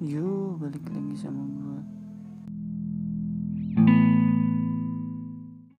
yuk balik lagi sama gue